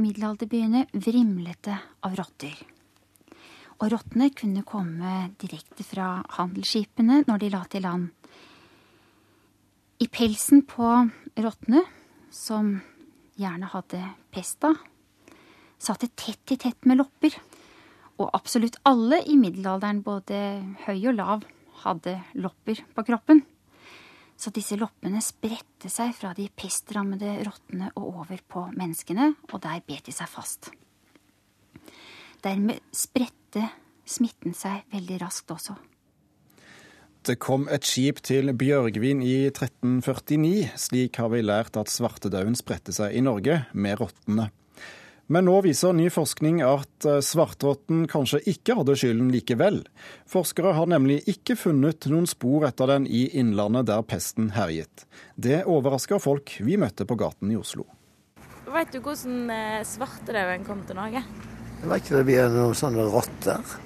middelalderbyene vrimlete av rotter. Og rottene kunne komme direkte fra handelsskipene når de la til land. I pelsen på rottene, som gjerne hadde pesta, satt det tett i tett med lopper. Og absolutt alle i middelalderen, både høy og lav, hadde lopper på kroppen. Så disse loppene spredte seg fra de pestrammede rottene og over på menneskene, og der bet de seg fast. Dermed spredte smitten seg veldig raskt også. Det kom et skip til Bjørgvin i 1349. Slik har vi lært at svartedauden spredte seg i Norge med rottene. Men nå viser ny forskning at eh, svartrotten kanskje ikke hadde skylden likevel. Forskere har nemlig ikke funnet noen spor etter den i Innlandet der pesten herjet. Det overrasker folk vi møtte på gaten i Oslo. Vet du hvordan eh, svartedauden kom til Norge? Jeg vet ikke det blir noen sånne rotter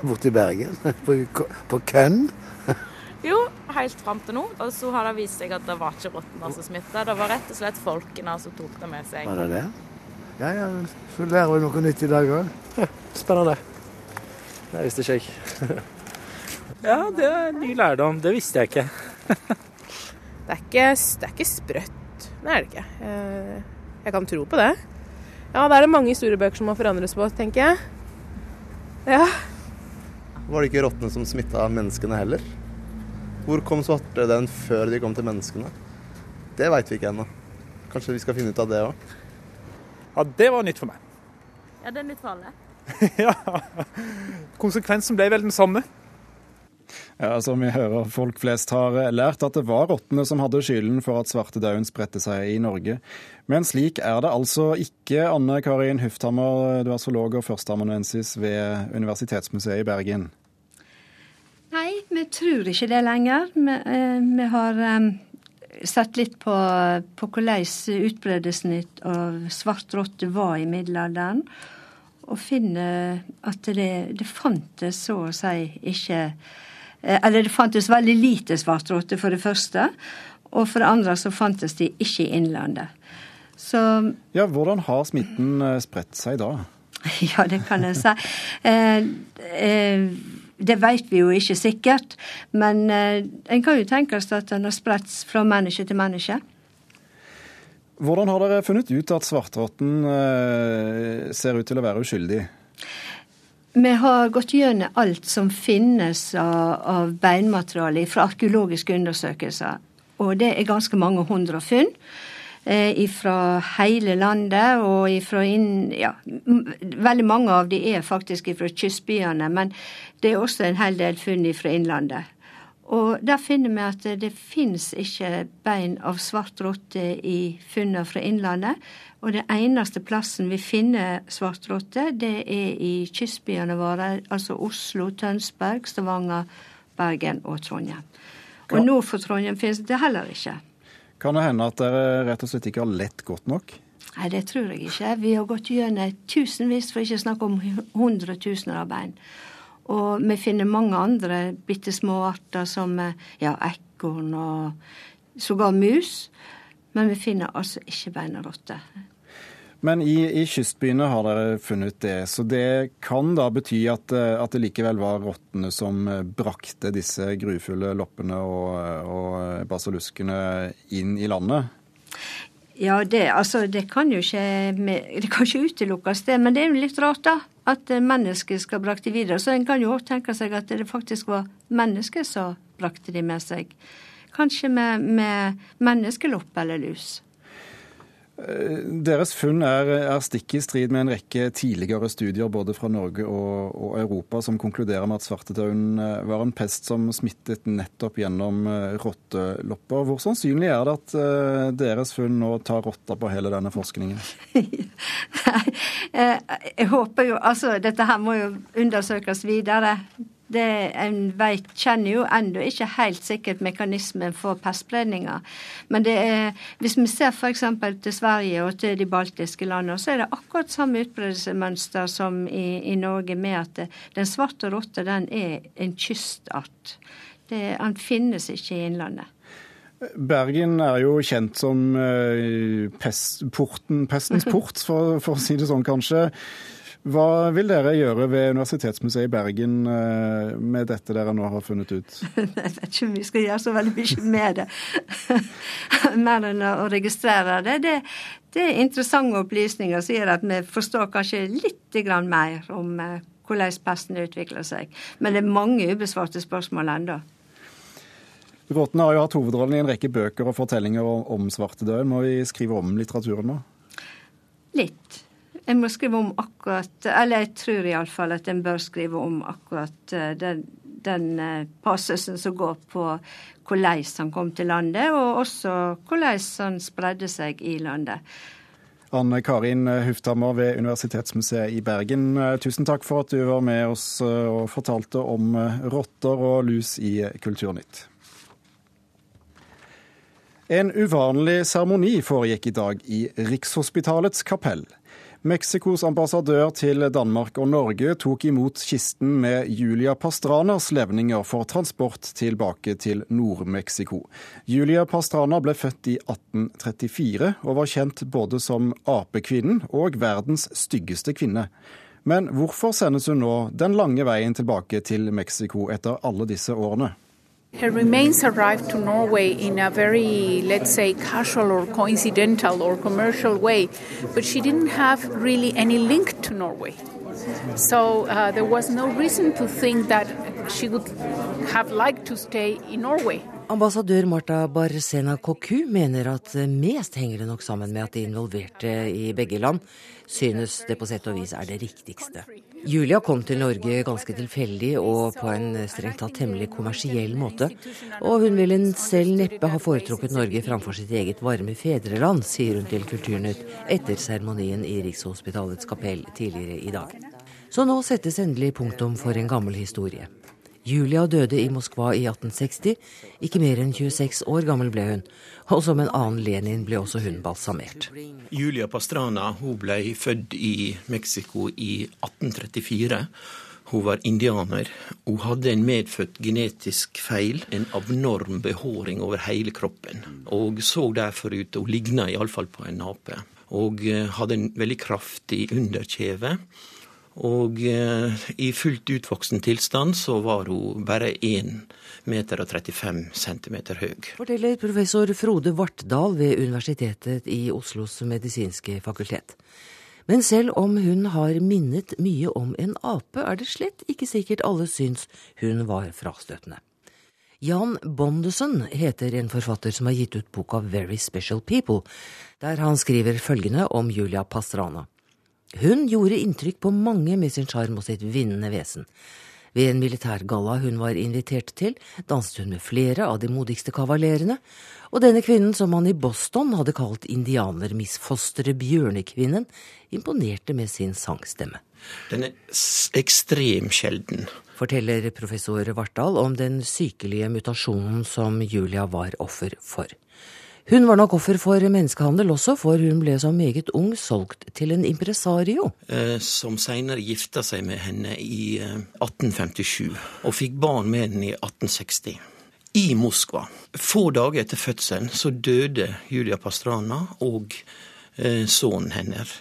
borti Bergen. På, på Kønn. Jo, helt fram til nå. Og så har det vist seg at det var ikke rottene som smitta. Det var rett og slett folkene som tok det med seg. Var det det? Ja, ja, så lærer vi noe nytt i dag òg. Spennende. Det visste ikke jeg. ja, det er ny lærdom. Det visste jeg ikke. det, er ikke det er ikke sprøtt. Det er det ikke. Eh, jeg kan tro på det. Ja, det er det mange historiebøker som må forandres på, tenker jeg. Ja. Var det ikke rottene som smitta menneskene heller? Hvor kom svartedauden før de kom til menneskene? Det veit vi ikke ennå. Kanskje vi skal finne ut av det òg. Ja, det var nytt for meg. Ja, det er nytt for alle? ja. Konsekvensen ble vel den samme. Ja, som vi hører, Folk flest har lært at det var rottene som hadde skylden for at svartedauden spredte seg i Norge. Men slik er det altså ikke. Anne Karin Hufthammer, du er zoolog og førsteamanuensis ved Universitetsmuseet i Bergen. Nei, vi tror ikke det lenger. Vi, eh, vi har um sett litt på, på hvordan utbredelsen av svartrotte var i middelalderen. Og finner at det, det fantes så å si ikke eh, Eller det fantes veldig lite svart rotte, for det første. Og for det andre så fantes de ikke i Innlandet. Så Ja, hvordan har smitten eh, spredt seg da? ja, det kan jeg si. Eh, eh, det vet vi jo ikke sikkert, men eh, en kan jo tenke seg at den har spredt fra menneske til menneske. Hvordan har dere funnet ut at svartrotten eh, ser ut til å være uskyldig? Vi har gått gjennom alt som finnes av, beinmateriale fra arkeologiske undersøkelser. Og det er ganske mange hundre funn fra hele landet. Og ifra inn Ja, veldig mange av de er faktisk fra kystbyene, men det er også en hel del funn fra innlandet. Og der finner vi at det fins ikke bein av svart rotte i funnene fra innlandet. Og det eneste plassen vi finner svart rotte, det er i kystbyene våre, altså Oslo, Tønsberg, Stavanger, Bergen og Trondheim. Og nord for Trondheim finnes det heller ikke. Kan det hende at dere rett og slett ikke har lett godt nok? Nei, det tror jeg ikke. Vi har gått gjennom tusenvis, for ikke å snakke om hundretusener av bein. Og vi finner mange andre bitte små arter som ja, ekorn og sågar mus. Men vi finner altså ikke bein av rotter. Men i, i, kystbyene har dere funnet det, så det kan da bety at, eh, at det likevel var rottene som eh, brakte disse grufulle loppene og, og basiluskene inn i landet? Ja, det, altså, det kan jo ikke, det kan ikke utelukkes, det. Men det er jo litt rart, da. At mennesker skal brakte de videre. Så en kan jo også tenke seg at det faktisk var mennesker som brakte de med seg. Kanskje med, med menneskelopp eller lus. Eh, deres funn er, er, stikk i strid med en rekke tidligere studier både fra Norge og, og Europa som konkluderer med at svartedauden eh, var en pest som smittet nettopp gjennom eh, rottelopper. Hvor sannsynlig er det at deres funn nå tar rotta på hele denne forskningen? jeg håper jo Altså, dette her må jo undersøkes videre. Det En vet, kjenner jo ennå ikke helt sikkert mekanismen for pestspredninga. Men det er, hvis vi ser f.eks. til Sverige og til de baltiske landene, så er det akkurat samme utbredelsesmønster som i, i, Norge, med at den svarte rotta den er en kystart. Det, den finnes ikke i innlandet. Bergen er jo kjent som eh, pest, porten, pestens port, for, for, å si det sånn kanskje. Hva vil dere gjøre ved Universitetsmuseet i Bergen eh, med dette dere nå har funnet ut? Jeg vet ikke om vi skal gjøre så veldig mye med det. Mer enn å registrere det. det. Det er interessante opplysninger som gjør at vi forstår kanskje litt mer om hvordan pesten utvikler seg. Men det er mange ubesvarte spørsmål ennå. Bråten har jo hatt hovedrollen i en rekke bøker og fortellinger om svartedauden. Må vi skrive om litteraturen nå? Litt. Jeg må skrive om akkurat Eller jeg tror iallfall at en bør skrive om akkurat eh, den, den eh, passusen som går på hvordan han kom til landet, og også hvordan han spredde seg i landet. Anne Karin Hufthammer ved Universitetsmuseet i Bergen, tusen takk for at du var med oss og fortalte om rotter og lus i Kulturnytt. En uvanlig seremoni foregikk i dag i Rikshospitalets kapell. Mexicos ambassadør til Danmark og Norge tok imot kisten med Julia Pastranas levninger for transport tilbake til Nord-Mexico. Julia Pastrana ble født i 1834 og var kjent både som apekvinnen og verdens styggeste kvinne. Men hvorfor sendes hun nå den lange veien tilbake til Mexico etter alle disse årene? Her remains arrived to Norway in a very, let's say, casual or coincidental or commercial way, but she didn't have really any link to Norway. So uh, there was no reason to think that she would have liked to stay in Norway. Ambassadør Marta Barsena Cocu mener at mest henger det nok sammen med at de involverte i begge land synes det på sett og vis er det riktigste. Julia kom til Norge ganske tilfeldig og på en strengt tatt temmelig kommersiell måte. Og hun ville selv neppe ha foretrukket Norge framfor sitt eget varme fedreland, sier hun til Kulturnytt etter seremonien i Rikshospitalets kapell tidligere i dag. Så nå settes endelig punktum for en gammel historie. Julia døde i Moskva i 1860. Ikke mer enn 26 år gammel ble hun. Og som en annen Lenin ble også hun balsamert. Julia Pastrana hun ble født i Mexico i 1834. Hun var indianer. Hun hadde en medfødt genetisk feil, en abnorm behåring over hele kroppen. Og så derfor ut, hun ligna iallfall på en ape. Og eh, hadde en veldig kraftig underkjeve. Og eh, i fullt utvoksen tilstand så var hun bare 1 meter og 35 centimeter høy. Forteller professor Frode Vartdal ved Universitetet i Oslos medisinske fakultet. Men selv om hun har minnet mye om en ape, er det slett ikke sikkert alle syns hun var frastøtende. Jan Bondesen heter en forfatter som har gitt ut boka Very Special People, der han skriver følgende om Julia Pastrana. Hun gjorde inntrykk på mange med sin sjarm og sitt vinnende vesen. Ved en militærgalla hun var invitert til, danset hun med flere av de modigste kavalerene, og denne kvinnen, som man i Boston hadde kalt indianermisfosteret Bjørnekvinnen, imponerte med sin sangstemme. Den er ekstremt sjelden. Forteller professor Vartdal om den sykelige mutasjonen som Julia var offer for. Hun var nok offer for menneskehandel også, for hun ble som meget ung solgt til en impresario. Eh, som seinere gifta seg med henne i 1857, eh, og fikk barn med henne i 1860. I Moskva. Få dager etter fødselen så døde Julia Pastrana og eh, sønnen hennes.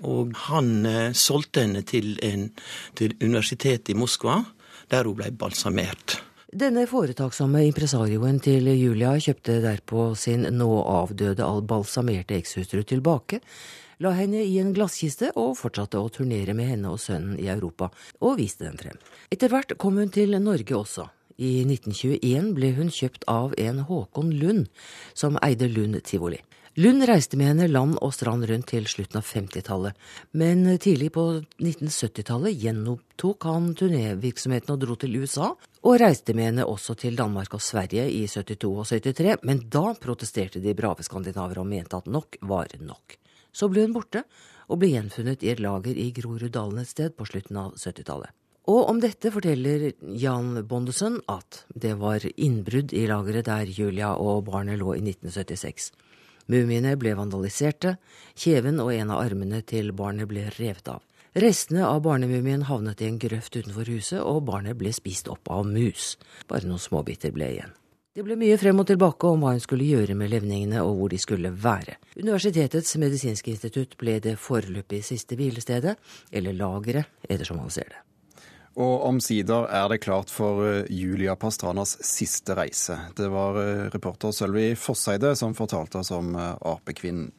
Og han solgte henne til, en, til universitetet i Moskva, der hun ble balsamert. Denne foretaksomme impresarioen til Julia kjøpte derpå sin nå avdøde balsamerte ekshustru tilbake, la henne i en glasskiste og fortsatte å turnere med henne og sønnen i Europa, og viste dem frem. Etter hvert kom hun til Norge også. I 1921 ble hun kjøpt av en Håkon Lund, som eide Lund tivoli. Lund reiste med henne land og strand rundt til slutten av 50-tallet, men tidlig på 1970-tallet gjenopptok han turnévirksomheten og dro til USA, og reiste med henne også til Danmark og Sverige i 72 og 73, men da protesterte de brave skandinaver og mente at nok var nok. Så ble hun borte, og ble gjenfunnet i et lager i Groruddalen et sted på slutten av 70-tallet. Og om dette forteller Jan Bondesen at det var innbrudd i lageret der Julia og barnet lå i 1976. Mumiene ble vandaliserte, kjeven og en av armene til barnet ble revet av. Restene av barnemumien havnet i en grøft utenfor huset, og barnet ble spist opp av mus. Bare noen småbiter ble igjen. Det ble mye frem og tilbake om hva hun skulle gjøre med levningene og hvor de skulle være. Universitetets medisinske institutt ble det foreløpig siste hvilestedet, eller lageret, ettersom man ser det. Og omsider er det klart for eh, Julia Pastranas siste reise. Det var eh, reporter Sølvi Fosseide som fortalte oss om eh, apekvinnen.